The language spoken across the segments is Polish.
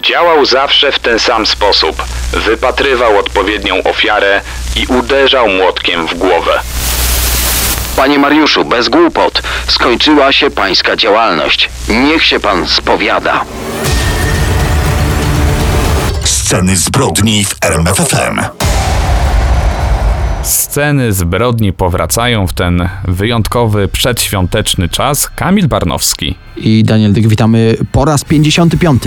Działał zawsze w ten sam sposób. Wypatrywał odpowiednią ofiarę i uderzał młotkiem w głowę. Panie Mariuszu, bez głupot. Skończyła się pańska działalność. Niech się pan spowiada. Sceny zbrodni w RMFFM. Sceny zbrodni powracają w ten wyjątkowy przedświąteczny czas. Kamil Barnowski. I Daniel Dyk, witamy po raz 55.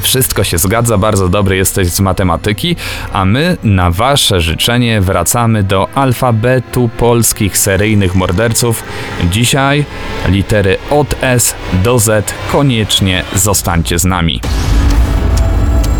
Wszystko się zgadza, bardzo dobry jesteś z matematyki, a my na wasze życzenie wracamy do alfabetu polskich seryjnych morderców. Dzisiaj litery od S do Z. Koniecznie zostańcie z nami.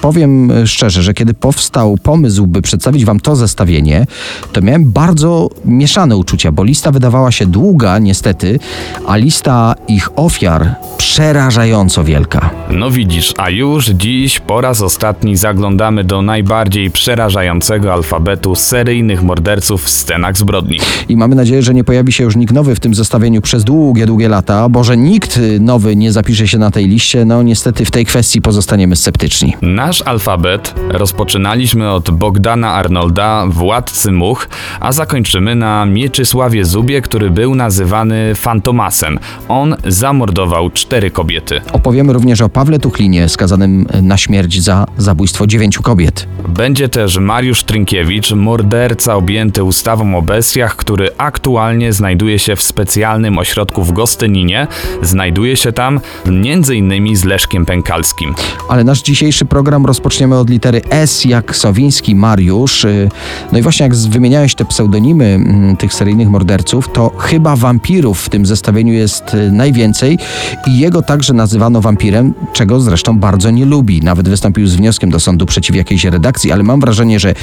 Powiem e, szczerze, że kiedy powstał pomysł, by przedstawić wam to zestawienie, to miałem bardzo mieszane uczucia, bo lista wydawała się długa, niestety, a lista ich ofiar przerażająco wielka. No widzisz, a już dziś po raz ostatni zaglądamy do najbardziej przerażającego alfabetu seryjnych morderców w scenach zbrodni. I mamy nadzieję, że nie pojawi się już nikt nowy w tym zestawieniu przez długie, długie lata, bo że nikt nowy nie zapisze się na tej liście, no niestety w tej kwestii pozostaniemy sceptyczni. Nasz alfabet rozpoczynaliśmy od Bogdana Arnolda, władcy much, a zakończymy na Mieczysławie Zubie, który był nazywany Fantomasem. On zamordował cztery kobiety. Opowiemy również o Pawle Tuchlinie, skazanym na śmierć za zabójstwo dziewięciu kobiet. Będzie też Mariusz Trynkiewicz, morderca objęty ustawą o bestiach, który aktualnie znajduje się w specjalnym ośrodku w Gostyninie. Znajduje się tam m.in. z Leszkiem Pękalskim. Ale nasz dzisiejszy program rozpoczniemy od litery S, jak Sowiński Mariusz. Y, No i właśnie jak wymieniałeś te pseudonimy mm, tych seryjnych morderców, to chyba wampirów w tym zestawieniu jest y, najwięcej i jego także nazywano wampirem, czego zresztą bardzo nie lubi. Nawet wystąpił z wnioskiem do sądu przeciw jakiejś redakcji, ale mam wrażenie, że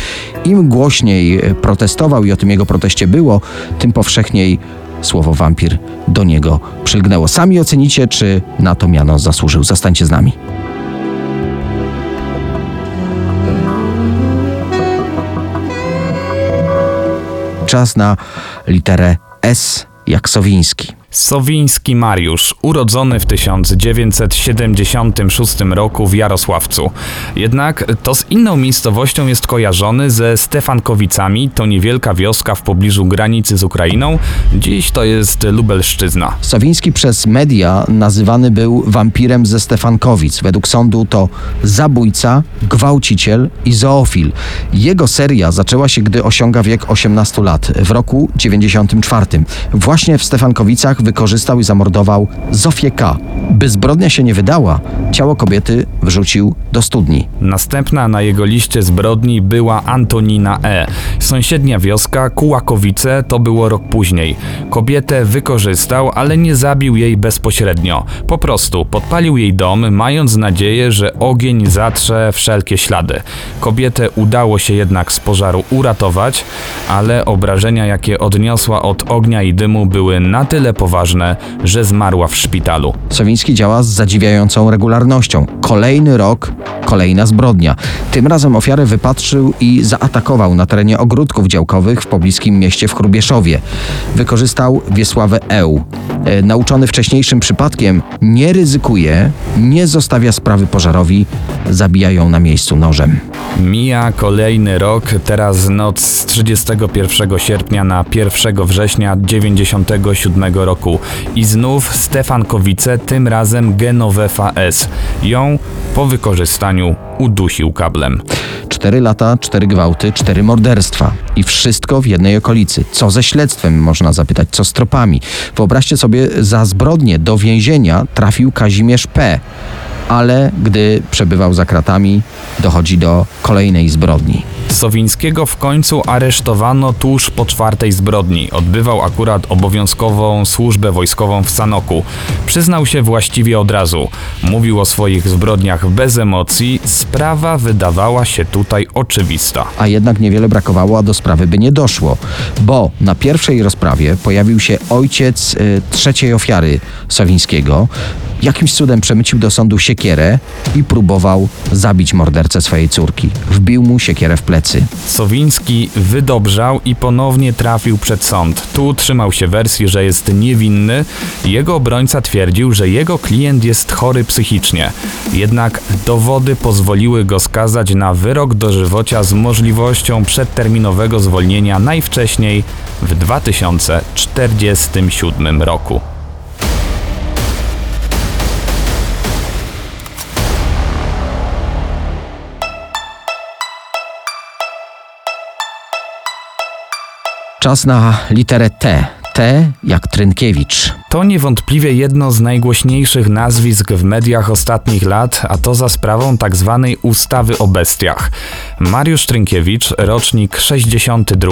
im głośniej y, protestował i o tym jego proteście było, tym powszechniej słowo wampir do niego przylgnęło. Sami ocenicie, czy na to miano zasłużył. Zostańcie z nami. Czas na literę S jak Sowiński. Sowiński Mariusz, urodzony w 1976 roku w Jarosławcu. Jednak to z inną miejscowością jest kojarzony ze Stefankowicami, to niewielka wioska w pobliżu granicy z Ukrainą. Dziś to jest Lubelszczyzna. Sowiński przez media nazywany był wampirem ze Stefankowic. Według sądu to zabójca, gwałciciel i zoofil. Jego seria zaczęła się, gdy osiąga wiek 18 lat, w roku 94. Właśnie w Stefankowicach wykorzystał i zamordował Zofię K. By zbrodnia się nie wydała, ciało kobiety wrzucił do studni. Następna na jego liście zbrodni była Antonina E. Sąsiednia wioska, Kułakowice, to było rok później. Kobietę wykorzystał, ale nie zabił jej bezpośrednio. Po prostu podpalił jej dom, mając nadzieję, że ogień zatrze wszelkie ślady. Kobietę udało się jednak z pożaru uratować, ale obrażenia, jakie odniosła od ognia i dymu, były na tyle poważne, że zmarła w szpitalu. Sowiński działa z zadziwiającą regularnością. Kolejny rok, kolejna zbrodnia. Tym razem ofiarę wypatrzył i zaatakował na terenie ogródków działkowych w pobliskim mieście w Chrubieszowie. Wykorzystał Wiesławę Eł. E, nauczony wcześniejszym przypadkiem, nie ryzykuje, nie zostawia sprawy pożarowi, zabija ją na miejscu nożem. Mija kolejny rok, teraz noc z 31 sierpnia na 1 września 97 roku i znów Stefankowice, tym razem Genovefa S. Ją po wykorzystaniu udusił kablem. Cztery lata, cztery gwałty, cztery morderstwa. I wszystko w jednej okolicy. Co ze śledztwem, można zapytać, co z tropami. Wyobraźcie sobie, za zbrodnie do więzienia trafił Kazimierz P., ale gdy przebywał za kratami, dochodzi do kolejnej zbrodni. Sowińskiego w końcu aresztowano tuż po czwartej zbrodni. Odbywał akurat obowiązkową służbę wojskową w Sanoku. Przyznał się właściwie od razu. Mówił o swoich zbrodniach bez emocji. Sprawa wydawała się tutaj oczywista. A jednak niewiele brakowało, a do sprawy by nie doszło, bo na pierwszej rozprawie pojawił się ojciec y, trzeciej ofiary Sowińskiego. Jakimś cudem przemycił do sądu siekierę i próbował zabić mordercę swojej córki. Wbił mu siekierę w plecy. Sowiński wydobrzał i ponownie trafił przed sąd. Tu trzymał się wersji, że jest niewinny. Jego obrońca twierdził, że jego klient jest chory psychicznie. Jednak dowody pozwoliły go skazać na wyrok dożywocia z możliwością przedterminowego zwolnienia najwcześniej w 2047 roku. Czas na literę T. T jak Trynkiewicz. To niewątpliwie jedno z najgłośniejszych nazwisk w mediach ostatnich lat, a to za sprawą tzw. ustawy o bestiach. Mariusz Trynkiewicz, rocznik 62.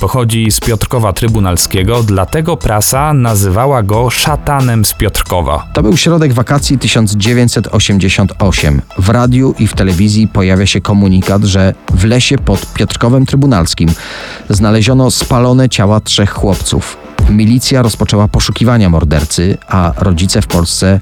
Pochodzi z Piotrkowa Trybunalskiego, dlatego prasa nazywała go szatanem z Piotrkowa. To był środek wakacji 1988. W radiu i w telewizji pojawia się komunikat, że w lesie pod Piotrkowem Trybunalskim znaleziono spalone ciała trzech chłopców. Milicja rozpoczęła poszukiwania mordercy, a rodzice w Polsce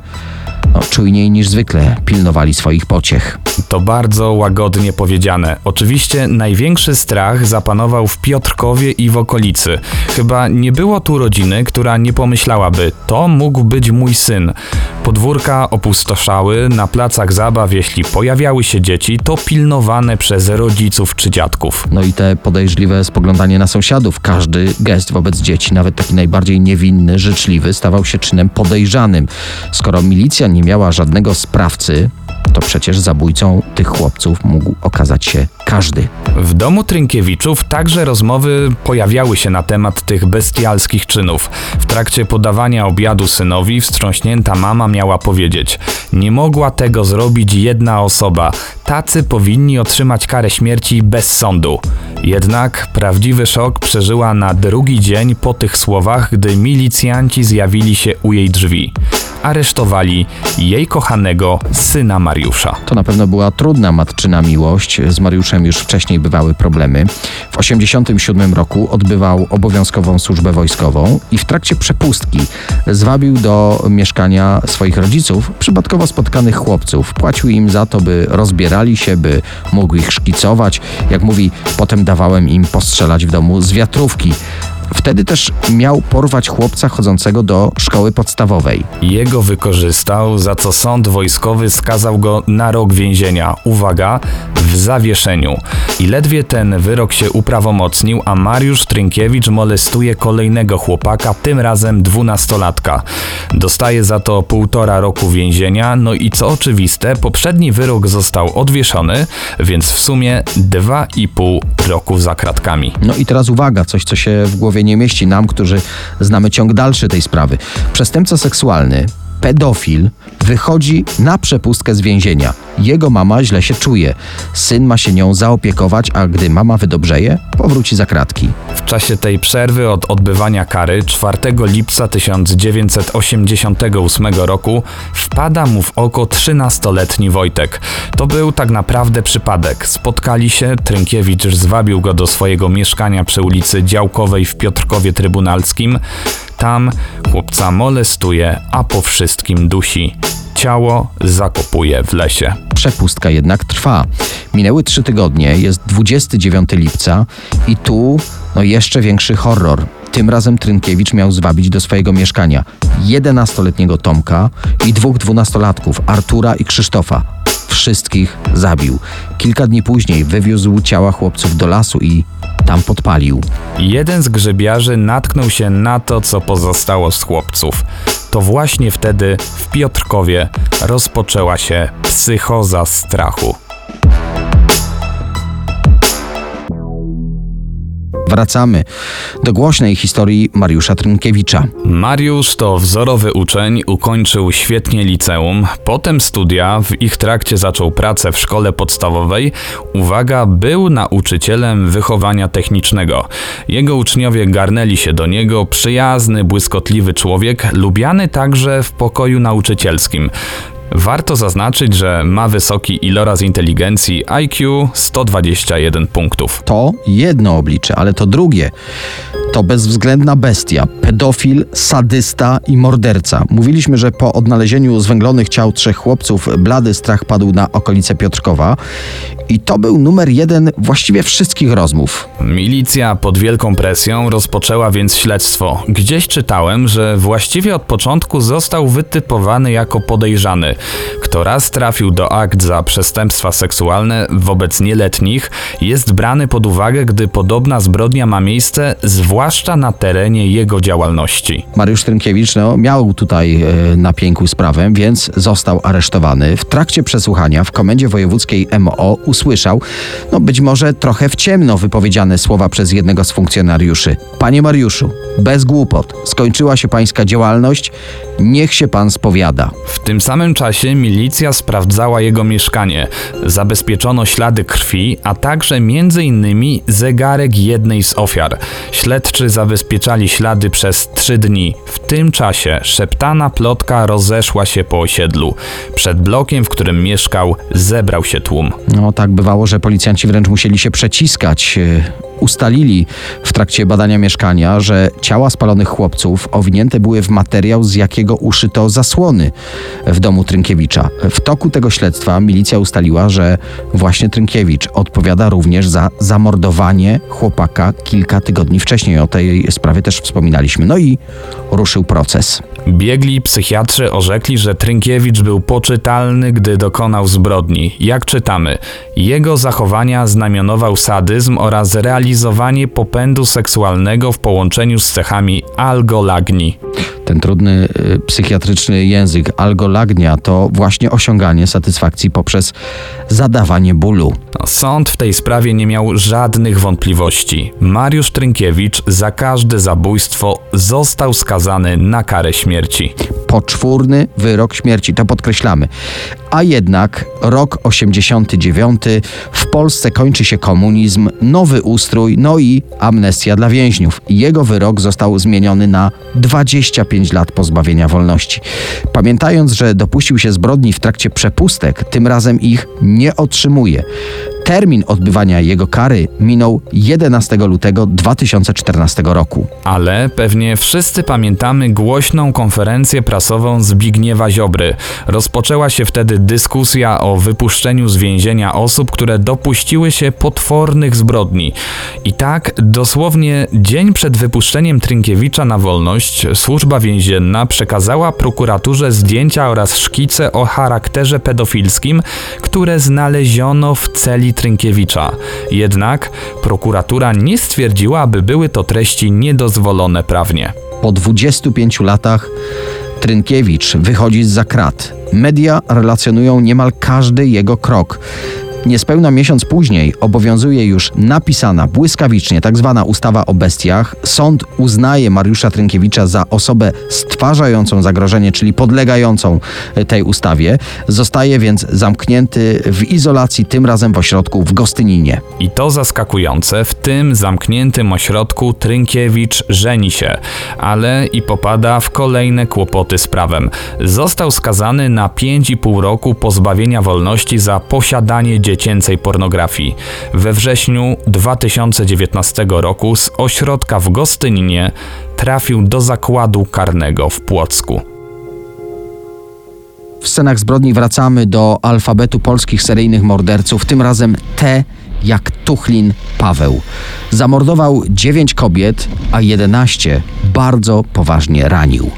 no, czujniej niż zwykle pilnowali swoich pociech. To bardzo łagodnie powiedziane. Oczywiście największy strach zapanował w Piotrkowie i w okolicy. Chyba nie było tu rodziny, która nie pomyślałaby, to mógł być mój syn. Podwórka opustoszały, na placach zabaw, jeśli pojawiały się dzieci, to pilnowane przez rodziców czy dziadków. No i te podejrzliwe spoglądanie na sąsiadów. Każdy gest wobec dzieci, nawet taki najbardziej niewinny, życzliwy, stawał się czynem podejrzanym. Skoro milicja nie miała żadnego sprawcy, to przecież zabójcą tych chłopców mógł okazać się każdy. W domu Trynkiewiczów także rozmowy pojawiały się na temat tych bestialskich czynów. W trakcie podawania obiadu synowi wstrząśnięta mama miała powiedzieć: Nie mogła tego zrobić jedna osoba. Tacy powinni otrzymać karę śmierci bez sądu. Jednak prawdziwy szok przeżyła na drugi dzień po tych słowach, gdy milicjanci zjawili się u jej drzwi. Aresztowali jej kochanego syna Mariusza. To na pewno była trudna matczyna miłość. Z Mariuszem już wcześniej bywały problemy. W 1987 roku odbywał obowiązkową służbę wojskową i w trakcie przepustki zwabił do mieszkania swoich rodziców przypadkowo spotkanych chłopców. Płacił im za to, by rozbierali się, by mógł ich szkicować. Jak mówi, potem dawałem im postrzelać w domu z wiatrówki. Wtedy też miał porwać chłopca chodzącego do szkoły podstawowej. Jego wykorzystał, za co sąd wojskowy skazał go na rok więzienia. Uwaga, w zawieszeniu. I ledwie ten wyrok się uprawomocnił, a Mariusz Trynkiewicz molestuje kolejnego chłopaka, tym razem dwunastolatka. Dostaje za to półtora roku więzienia, no i co oczywiste, poprzedni wyrok został odwieszony, więc w sumie dwa i pół roku za kratkami. No i teraz uwaga, coś co się w głowie nie mieści nam, którzy znamy ciąg dalszy tej sprawy. Przestępca seksualny, pedofil, wychodzi na przepustkę z więzienia. Jego mama źle się czuje. Syn ma się nią zaopiekować, a gdy mama wydobrzeje, powróci za kratki. W czasie tej przerwy od odbywania kary 4 lipca 1988 roku wpada mu w oko 13-letni Wojtek. To był tak naprawdę przypadek. Spotkali się, Trynkiewicz zwabił go do swojego mieszkania przy ulicy Działkowej w Piotrkowie Trybunalskim. Tam chłopca molestuje, a po wszystkim dusi. Ciało zakopuje w lesie. Przepustka jednak trwa. Minęły trzy tygodnie, jest 29 lipca i tu no jeszcze większy horror. Tym razem Trynkiewicz miał zwabić do swojego mieszkania 11-letniego Tomka i dwóch dwunastolatków, Artura i Krzysztofa. Wszystkich zabił. Kilka dni później wywiózł ciała chłopców do lasu i tam podpalił. Jeden z grzebiarzy natknął się na to, co pozostało z chłopców. To właśnie wtedy w Piotrkowie rozpoczęła się psychoza strachu. Wracamy do głośnej historii Mariusza Trynkiewicza. Mariusz to wzorowy uczeń, ukończył świetnie liceum, potem studia, w ich trakcie zaczął pracę w szkole podstawowej. Uwaga, był nauczycielem wychowania technicznego. Jego uczniowie garnęli się do niego, przyjazny, błyskotliwy człowiek, lubiany także w pokoju nauczycielskim. Warto zaznaczyć, że ma wysoki iloraz inteligencji IQ 121 punktów. To jedno oblicze, ale to drugie to bezwzględna bestia, pedofil, sadysta i morderca. Mówiliśmy, że po odnalezieniu zwęglonych ciał trzech chłopców blady strach padł na okolice Piotrkowa i to był numer jeden właściwie wszystkich rozmów. Milicja pod wielką presją rozpoczęła więc śledztwo. Gdzieś czytałem, że właściwie od początku został wytypowany jako podejrzany. Kto raz trafił do akt za przestępstwa seksualne wobec nieletnich, jest brany pod uwagę, gdy podobna zbrodnia ma miejsce, zwłaszcza na terenie jego działalności. Mariusz Trynkiewicz no, miał tutaj e, na pięku sprawę, więc został aresztowany. W trakcie przesłuchania w komendzie wojewódzkiej MO usłyszał, no być może trochę w ciemno wypowiedziane słowa przez jednego z funkcjonariuszy. Panie Mariuszu, bez głupot, skończyła się pańska działalność, niech się pan spowiada. W tym samym czasie milicja sprawdzała jego mieszkanie. Zabezpieczono ślady krwi, a także innymi zegarek jednej z ofiar. Śledczy zabezpieczali ślady przez trzy dni. W tym czasie szeptana plotka rozeszła się po osiedlu. Przed blokiem, w którym mieszkał, zebrał się tłum. No tak bywało, że policjanci wręcz musieli się przeciskać. Ustalili w trakcie badania mieszkania, że ciała spalonych chłopców owinięte były w materiał, z jakiego uszyto zasłony w domu Trynkiewicza. W toku tego śledztwa milicja ustaliła, że właśnie Trynkiewicz odpowiada również za zamordowanie chłopaka kilka tygodni wcześniej. O tej sprawie też wspominaliśmy. No i ruszył proces. Biegli psychiatrzy orzekli, że Trynkiewicz był poczytalny, gdy dokonał zbrodni. Jak czytamy, jego zachowania znamionował sadyzm oraz realizowanie popędu seksualnego w połączeniu z cechami algolagni. Ten trudny y, psychiatryczny język algolagnia to właśnie osiąganie satysfakcji poprzez zadawanie bólu. Sąd w tej sprawie nie miał żadnych wątpliwości. Mariusz Trynkiewicz za każde zabójstwo został skazany na karę śmierci. Poczwórny wyrok śmierci, to podkreślamy. A jednak rok 89, w Polsce kończy się komunizm, nowy ustrój, no i amnestia dla więźniów. Jego wyrok został zmieniony na 25 lat pozbawienia wolności. Pamiętając, że dopuścił się zbrodni w trakcie przepustek, tym razem ich nie otrzymuje. Termin odbywania jego kary minął 11 lutego 2014 roku. Ale pewnie wszyscy pamiętamy głośną konferencję prasową Zbigniewa Ziobry. Rozpoczęła się wtedy dyskusja o wypuszczeniu z więzienia osób, które dopuściły się potwornych zbrodni. I tak, dosłownie dzień przed wypuszczeniem Trynkiewicza na wolność, służba więzienna przekazała prokuraturze zdjęcia oraz szkice o charakterze pedofilskim, które znaleziono w celi Trynkiewicza. Jednak prokuratura nie stwierdziła, aby były to treści niedozwolone prawnie. Po 25 latach Trynkiewicz wychodzi z krat. Media relacjonują niemal każdy jego krok. Niespełna miesiąc później obowiązuje już napisana błyskawicznie tak zwana ustawa o bestiach. Sąd uznaje Mariusza Trynkiewicza za osobę stwarzającą zagrożenie, czyli podlegającą tej ustawie. Zostaje więc zamknięty w izolacji, tym razem w ośrodku w Gostyninie. I to zaskakujące, w tym zamkniętym ośrodku Trynkiewicz żeni się, ale i popada w kolejne kłopoty z prawem. Został skazany na 5,5 roku pozbawienia wolności za posiadanie dziecięcej pornografii. We wrześniu 2019 roku z ośrodka w Gostyninie trafił do zakładu karnego w Płocku. W scenach zbrodni wracamy do alfabetu polskich seryjnych morderców, tym razem T jak Tuchlin Paweł. Zamordował 9 kobiet, a 11 bardzo poważnie ranił.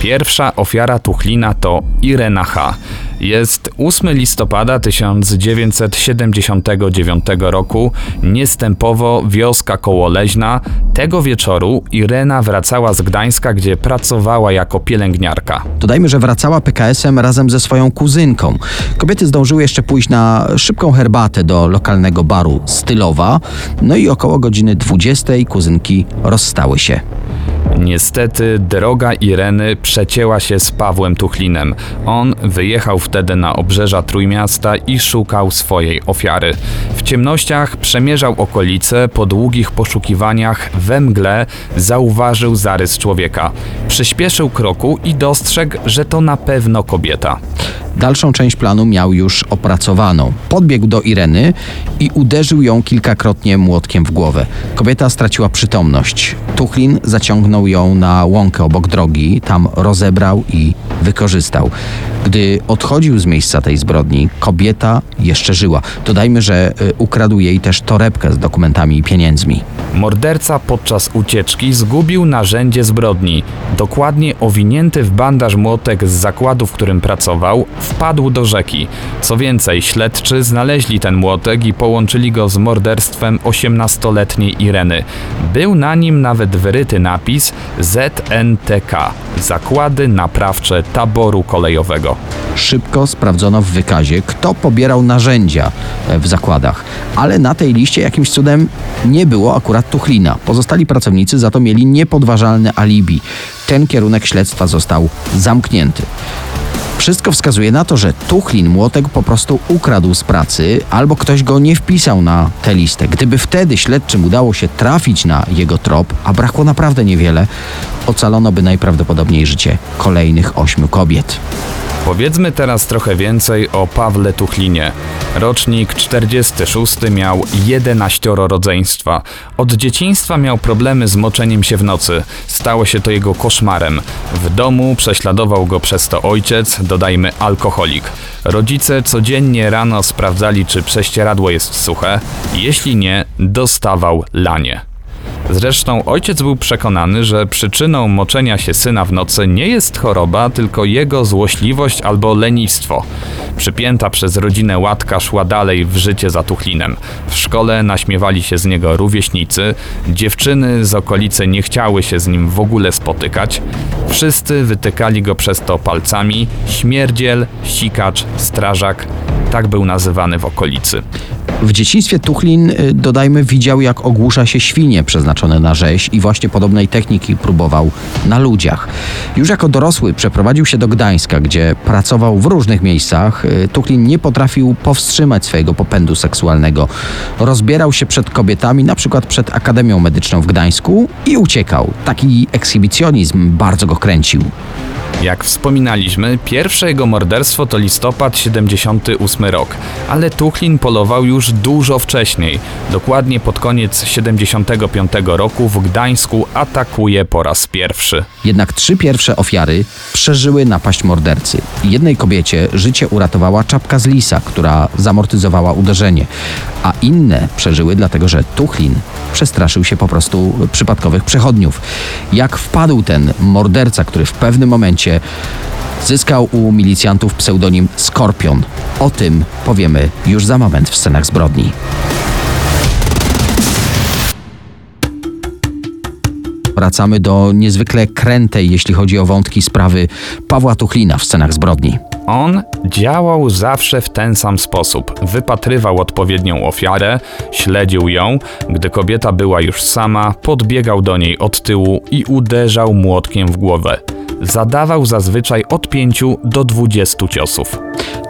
Pierwsza ofiara Tuchlina to Irena H. Jest 8 listopada 1979 roku, niestępowo wioska Kołoleźna. Tego wieczoru Irena wracała z Gdańska, gdzie pracowała jako pielęgniarka. Dodajmy, że wracała PKS-em razem ze swoją kuzynką. Kobiety zdążyły jeszcze pójść na szybką herbatę do lokalnego baru Stylowa, no i około godziny 20 kuzynki rozstały się. Niestety droga Ireny przecięła się z Pawłem Tuchlinem. On wyjechał wtedy na obrzeża Trójmiasta i szukał swojej ofiary. W ciemnościach przemierzał okolice, po długich poszukiwaniach we mgle zauważył zarys człowieka. Przyspieszył kroku i dostrzegł, że to na pewno kobieta. Dalszą część planu miał już opracowaną. Podbiegł do Ireny i uderzył ją kilkakrotnie młotkiem w głowę. Kobieta straciła przytomność. Tuchlin zaciągnął ją na łąkę obok drogi, tam rozebrał i wykorzystał. Gdy odchodził z miejsca tej zbrodni, kobieta jeszcze żyła. Dodajmy, że y, ukradł jej też torebkę z dokumentami i pieniędzmi. Morderca podczas ucieczki zgubił narzędzie zbrodni. Dokładnie owinięty w bandaż młotek z zakładu, w którym pracował, wpadł do rzeki. Co więcej, śledczy znaleźli ten młotek i połączyli go z morderstwem 18-letniej Ireny. Był na nim nawet wyryty napis ZNTK Zakłady Naprawcze Taboru Kolejowego. Szybko sprawdzono w wykazie, kto pobierał narzędzia e, w zakładach, ale na tej liście jakimś cudem nie było akurat Tuchlina. Pozostali pracownicy za to mieli niepodważalne alibi. Ten kierunek śledztwa został zamknięty. Wszystko wskazuje na to, że Tuchlin młotek po prostu ukradł z pracy, albo ktoś go nie wpisał na tę listę. Gdyby wtedy śledczym udało się trafić na jego trop, a brakło naprawdę niewiele, ocalono by najprawdopodobniej życie kolejnych ośmiu kobiet. Powiedzmy teraz trochę więcej o Pawle Tuchlinie. Rocznik 46 miał 11 rodzeństwa. Od dzieciństwa miał problemy z moczeniem się w nocy. Stało się to jego koszmarem. W domu prześladował go przez to ojciec, dodajmy alkoholik. Rodzice codziennie rano sprawdzali, czy prześcieradło jest suche. Jeśli nie, dostawał lanie. Zresztą ojciec był przekonany, że przyczyną moczenia się syna w nocy nie jest choroba, tylko jego złośliwość albo lenistwo. Przypięta przez rodzinę łatka szła dalej w życie za Tuchlinem. W szkole naśmiewali się z niego rówieśnicy, dziewczyny z okolicy nie chciały się z nim w ogóle spotykać. Wszyscy wytykali go przez to palcami, śmierdziel, sikacz, strażak, tak był nazywany w okolicy. W dzieciństwie Tuchlin, y, dodajmy, widział jak ogłusza się świnie przeznaczone na rzeź i właśnie podobnej techniki próbował na ludziach. Już jako dorosły przeprowadził się do Gdańska, gdzie pracował w różnych miejscach. Y, Tuchlin nie potrafił powstrzymać swojego popędu seksualnego. Rozbierał się przed kobietami, na przykład przed Akademią Medyczną w Gdańsku i uciekał. Taki ekshibicjonizm bardzo go kręcił. Jak wspominaliśmy, pierwsze jego morderstwo to listopad 78 rok, ale Tuchlin polował już dużo wcześniej. Dokładnie pod koniec 75 roku w Gdańsku atakuje po raz pierwszy. Jednak trzy pierwsze ofiary przeżyły napaść mordercy. Jednej kobiecie życie uratowała czapka z lisa, która zamortyzowała uderzenie, a inne przeżyły dlatego, że Tuchlin przestraszył się po prostu przypadkowych przechodniów. Jak wpadł ten morderca, który w pewnym momencie zyskał u milicjantów pseudonim Skorpion. O tym powiemy już za moment w scenach zbrodni. Wracamy do niezwykle krętej, jeśli chodzi o wątki sprawy Pawła Tuchlina w scenach zbrodni. On działał zawsze w ten sam sposób. Wypatrywał odpowiednią ofiarę, śledził ją, gdy kobieta była już sama, podbiegał do niej od tyłu i uderzał młotkiem w głowę. Zadawał zazwyczaj od 5 do 20 ciosów.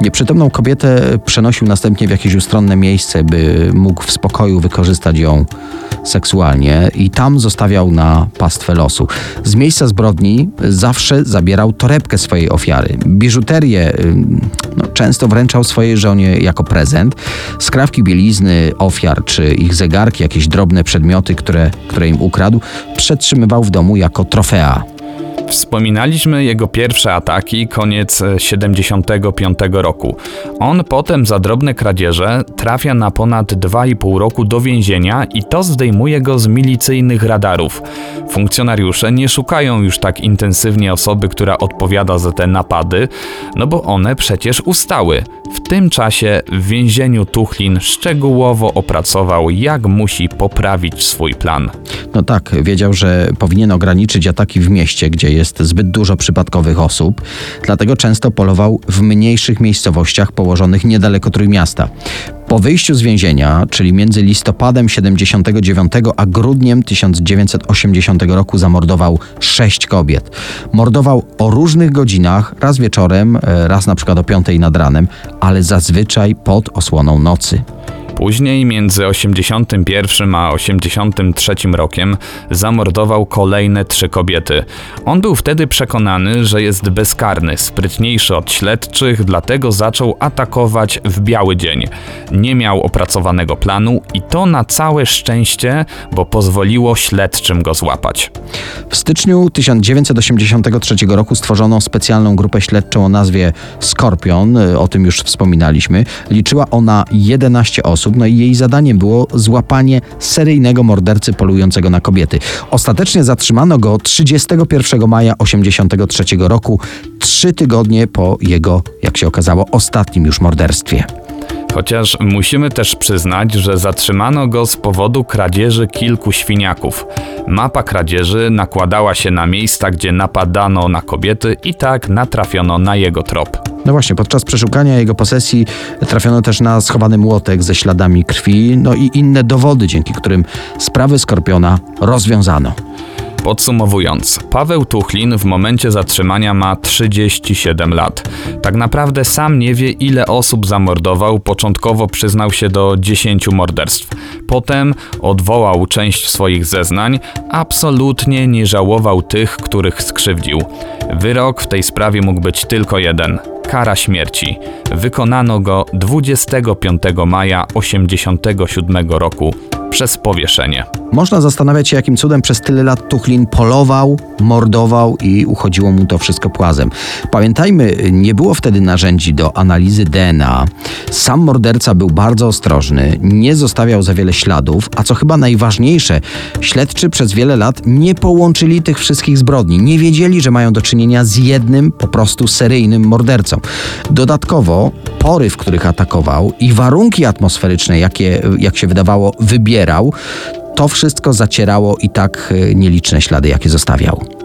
Nieprzytomną kobietę przenosił następnie w jakieś ustronne miejsce, by mógł w spokoju wykorzystać ją seksualnie i tam zostawiał na pastwę losu. Z miejsca zbrodni zawsze zabierał torebkę swojej ofiary. Biżuterię no, często wręczał swojej żonie jako prezent. Skrawki bielizny ofiar czy ich zegarki, jakieś drobne przedmioty, które, które im ukradł, przetrzymywał w domu jako trofea. Wspominaliśmy jego pierwsze ataki, koniec e, 75 roku. On potem za drobne kradzieże trafia na ponad 2,5 roku do więzienia i to zdejmuje go z milicyjnych radarów. Funkcjonariusze nie szukają już tak intensywnie osoby, która odpowiada za te napady, no bo one przecież ustały. W tym czasie w więzieniu Tuchlin szczegółowo opracował, jak musi poprawić swój plan. No tak, wiedział, że powinien ograniczyć ataki w mieście, gdzie jest zbyt dużo przypadkowych osób, dlatego często polował w mniejszych miejscowościach położonych niedaleko Trójmiasta. Po wyjściu z więzienia, czyli między listopadem 79 a grudniem 1980 roku zamordował sześć kobiet. Mordował o różnych godzinach, raz wieczorem, e, raz na przykład o 5 nad ranem, ale zazwyczaj pod osłoną nocy. Później między 81 a 83 rokiem zamordował kolejne trzy kobiety. On był wtedy przekonany, że jest bezkarny, sprytniejszy od śledczych, dlatego zaczął atakować w biały dzień. Nie miał opracowanego planu i to na całe szczęście, bo pozwoliło śledczym go złapać. W styczniu 1983 roku stworzono specjalną grupę śledczą o nazwie Skorpion, y, o tym już wspominaliśmy. Liczyła ona 11 osób, no i jej zadaniem było złapanie seryjnego mordercy polującego na kobiety. Ostatecznie zatrzymano go 31 maja 1983 roku, trzy tygodnie po jego, jak się okazało, ostatnim już morderstwie. Chociaż musimy też przyznać, że zatrzymano go z powodu kradzieży kilku świniaków. Mapa kradzieży nakładała się na miejsca, gdzie napadano na kobiety i tak natrafiono na jego trop. No właśnie, podczas przeszukania jego posesji trafiono też na schowany młotek ze śladami krwi, no i inne dowody, dzięki którym sprawy Skorpiona rozwiązano. Podsumowując, Paweł Tuchlin w momencie zatrzymania ma 37 lat. Tak naprawdę sam nie wie, ile osób zamordował. Początkowo przyznał się do 10 morderstw. Potem odwołał część swoich zeznań. Absolutnie nie żałował tych, których skrzywdził. Wyrok w tej sprawie mógł być tylko jeden kara śmierci. Wykonano go 25 maja 1987 roku przez powieszenie. Można zastanawiać się, jakim cudem przez tyle lat Tuchlin polował, mordował i uchodziło mu to wszystko płazem. Pamiętajmy, nie było wtedy narzędzi do analizy DNA. Sam morderca był bardzo ostrożny, nie zostawiał za wiele śladów, a co chyba najważniejsze, śledczy przez wiele lat nie połączyli tych wszystkich zbrodni. Nie wiedzieli, że mają do czynienia z jednym po prostu seryjnym mordercą. Dodatkowo pory, w których atakował i warunki atmosferyczne, jakie, jak się wydawało, wybierał, to wszystko zacierało i tak e, nieliczne ślady, jakie zostawiał.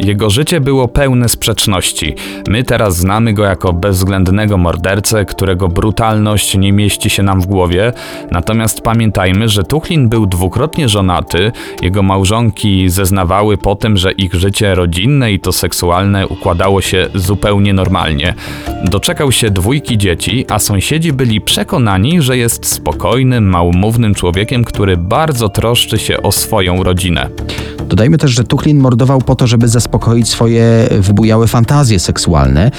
Jego życie było pełne sprzeczności. My teraz znamy go jako bezwzględnego mordercę, którego brutalność nie mieści się nam w głowie. Natomiast pamiętajmy, że Tuchlin był dwukrotnie żonaty. Jego małżonki zeznawały po tym, że ich życie rodzinne i to seksualne układało się zupełnie normalnie. Doczekał się dwójki dzieci, a sąsiedzi byli przekonani, że jest spokojnym, małomównym człowiekiem, który bardzo troszczy się o swoją rodzinę. Dodajmy też, że Tuchlin mordował po to, żeby zaspokoić swoje wybujałe fantazje seksualne,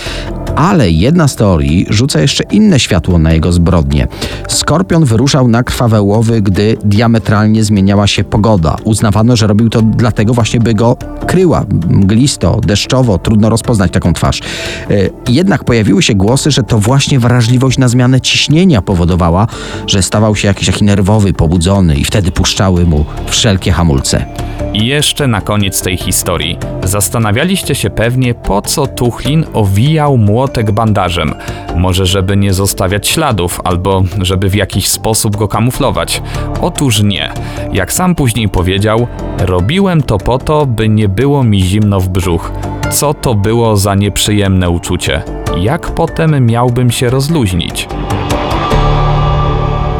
ale jedna z teorii rzuca jeszcze inne światło na jego zbrodnie. Skorpion wyruszał na krwawe łowy, gdy diametralnie zmieniała się pogoda. Uznawano, że robił to dlatego właśnie, by go kryła. Mglisto, deszczowo, trudno rozpoznać taką twarz. E, jednak pojawiły się głosy, że to właśnie wrażliwość na zmianę ciśnienia powodowała, że stawał się jakiś taki nerwowy, pobudzony i wtedy puszczały mu wszelkie hamulce. I jeszcze na koniec tej historii. Zastanawialiście się pewnie, po co Tuchlin owijał młotek bandażem. Może, żeby nie zostawiać śladów, albo żeby w jakiś sposób go kamuflować. Otóż nie. Jak sam później powiedział, robiłem to po to, by nie było mi zimno w brzuch. Co to było za nieprzyjemne uczucie? Jak potem miałbym się rozluźnić?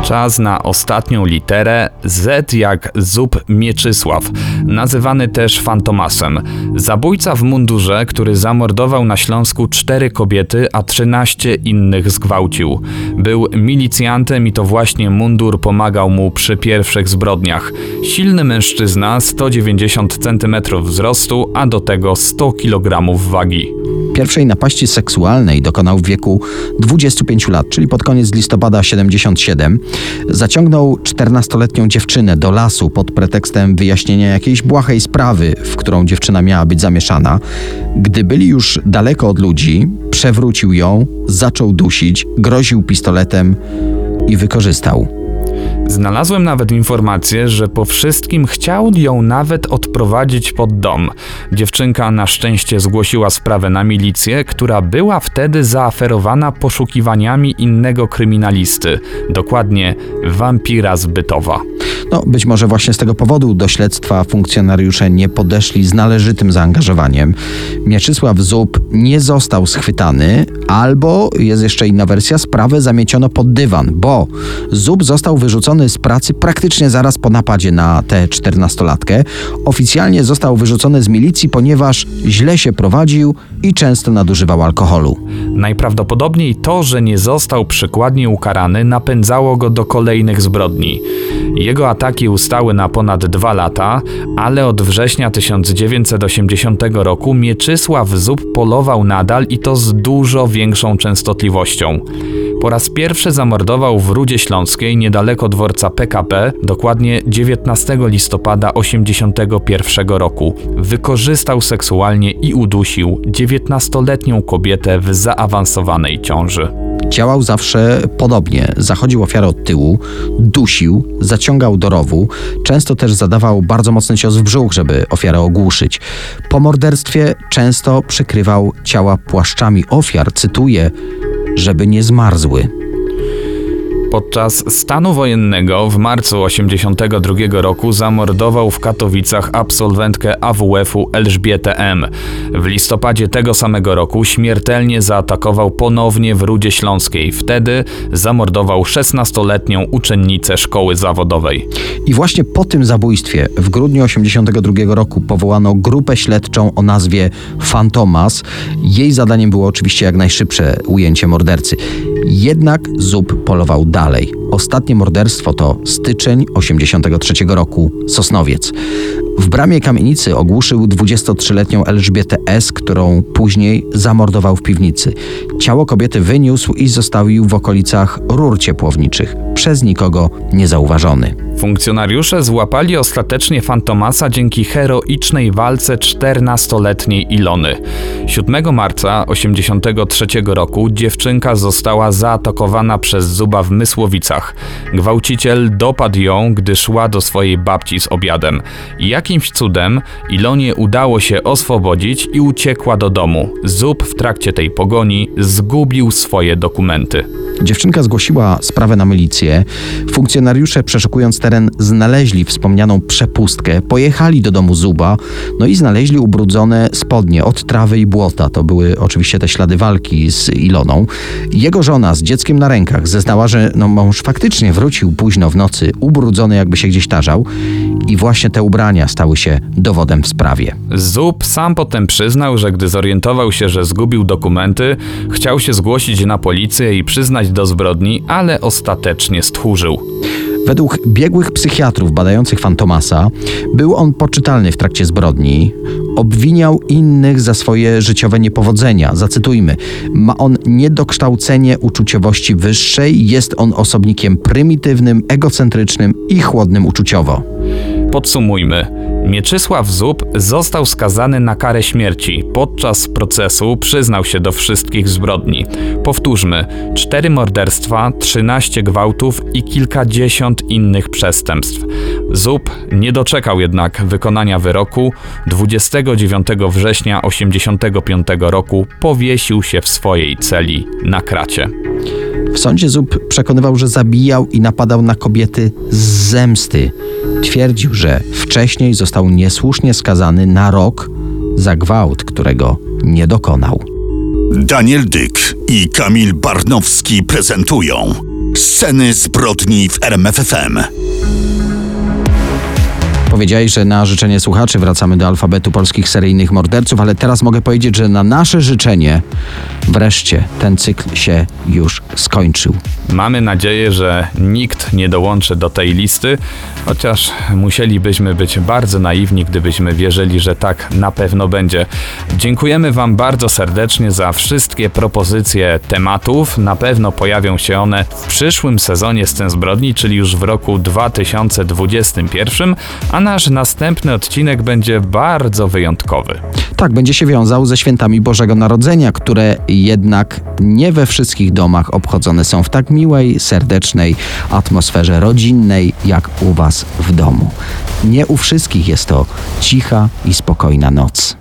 Czas na ostatnią literę Z jak Zub Mieczysław, nazywany też Fantomasem. Zabójca w mundurze, który zamordował na Śląsku cztery kobiety, a 13 innych zgwałcił. Był milicjantem i to właśnie mundur pomagał mu przy pierwszych zbrodniach. Silny mężczyzna, 190 cm wzrostu, a do tego 100 kg wagi. Pierwszej napaści seksualnej dokonał w wieku 25 lat, czyli pod koniec listopada 77. Zaciągnął 14-letnią dziewczynę do lasu pod pretekstem wyjaśnienia jakiejś błahej sprawy, w którą dziewczyna miała być zamieszana. Gdy byli już daleko od ludzi, przewrócił ją, zaczął dusić, groził pistoletem i wykorzystał. Znalazłem nawet informację, że po wszystkim chciał ją nawet odprowadzić pod dom. Dziewczynka na szczęście zgłosiła sprawę na milicję, która była wtedy zaaferowana poszukiwaniami innego kryminalisty, dokładnie wampira z Bytowa. No, być może właśnie z tego powodu do śledztwa funkcjonariusze nie podeszli z należytym zaangażowaniem. Mieczysław Zub nie został schwytany, albo jest jeszcze inna wersja, sprawę zamieciono pod dywan, bo Zub został wyrzucony z pracy praktycznie zaraz po napadzie na tę czternastolatkę. Oficjalnie został wyrzucony z milicji, ponieważ źle się prowadził i często nadużywał alkoholu. Najprawdopodobniej to, że nie został przykładnie ukarany, napędzało go do kolejnych zbrodni. Jego ataki ustały na ponad dwa lata, ale od września 1980 roku Mieczysław Zub polował nadal i to z dużo większą częstotliwością. Po raz pierwszy zamordował w Rudzie Śląskiej niedaleko dworca PKP, dokładnie 19 listopada 1981 roku. Wykorzystał seksualnie i udusił 19-letnią kobietę w zaawansowanej ciąży. Działał zawsze podobnie. Zachodził ofiarę od tyłu, dusił, zaciągał do rowu, często też zadawał bardzo mocny cios w brzuch, żeby ofiarę ogłuszyć. Po morderstwie często przykrywał ciała płaszczami ofiar, cytuję, żeby nie zmarzły. Podczas stanu wojennego w marcu 1982 roku zamordował w Katowicach absolwentkę AWF-u Elżbietę M. W listopadzie tego samego roku śmiertelnie zaatakował ponownie w Rudzie Śląskiej. Wtedy zamordował 16-letnią uczennicę szkoły zawodowej. I właśnie po tym zabójstwie w grudniu 1982 roku powołano grupę śledczą o nazwie Fantomas. Jej zadaniem było oczywiście jak najszybsze ujęcie mordercy. Jednak Zub polował dalej. Ostatnie morderstwo to styczeń 1983 roku, Sosnowiec. W bramie kamienicy ogłuszył 23-letnią Elżbietę S., którą później zamordował w piwnicy. Ciało kobiety wyniósł i zostawił w okolicach rur ciepłowniczych, przez nikogo niezauważony. Funkcjonariusze złapali ostatecznie Fantomasa dzięki heroicznej walce 14-letniej Ilony. 7 marca 1983 roku dziewczynka została zaatakowana przez Zuba w Mysłowicach. Gwałciciel dopadł ją, gdy szła do swojej babci z obiadem. Jakimś cudem Ilonie udało się oswobodzić i uciekła do domu. Zub w trakcie tej pogoni zgubił swoje dokumenty. Dziewczynka zgłosiła sprawę na milicję. Funkcjonariusze przeszukując teren znaleźli wspomnianą przepustkę, pojechali do domu Zuba, no i znaleźli ubrudzone spodnie od trawy i błota. To były oczywiście te ślady walki z Iloną. Jego żona z dzieckiem na rękach zeznała, że no, mąż faktycznie wrócił późno w nocy, ubrudzony jakby się gdzieś tarzał i właśnie te ubrania stały się dowodem w sprawie. Zub sam potem przyznał, że gdy zorientował się, że zgubił dokumenty, chciał się zgłosić na policję i przyznać do zbrodni, ale ostatecznie stchórzył. Według biegłych psychiatrów badających Fantomasa był on poczytalny w trakcie zbrodni. Obwiniał innych za swoje życiowe niepowodzenia. Zacytujmy: Ma on niedokształcenie uczuciowości wyższej, jest on osobnikiem prymitywnym, egocentrycznym i chłodnym uczuciowo. Podsumujmy. Mieczysław Zub został skazany na karę śmierci. Podczas procesu przyznał się do wszystkich zbrodni. Powtórzmy: cztery morderstwa, 13 gwałtów i kilkadziesiąt innych przestępstw. Zub nie doczekał jednak wykonania wyroku. 29 września 1985 roku powiesił się w swojej celi na kracie. W sądzie Zub przekonywał, że zabijał i napadał na kobiety z zemsty. Twierdził, że wcześniej został niesłusznie skazany na rok za gwałt, którego nie dokonał. Daniel Dyk i Kamil Barnowski prezentują Sceny zbrodni w RMFFM. Powiedziałeś, że na życzenie słuchaczy wracamy do alfabetu polskich seryjnych morderców, ale teraz mogę powiedzieć, że na nasze życzenie wreszcie ten cykl się już skończył. Mamy nadzieję, że nikt nie dołączy do tej listy, chociaż musielibyśmy być bardzo naiwni, gdybyśmy wierzyli, że tak na pewno będzie. Dziękujemy Wam bardzo serdecznie za wszystkie propozycje tematów. Na pewno pojawią się one w przyszłym sezonie Scen Zbrodni, czyli już w roku 2021, a nasz następny odcinek będzie bardzo wyjątkowy. Tak, będzie się wiązał ze świętami Bożego Narodzenia, które jednak nie we wszystkich domach obchodzone są w tak miłej, serdecznej atmosferze rodzinnej, jak u Was w domu. Nie u wszystkich jest to cicha i spokojna noc.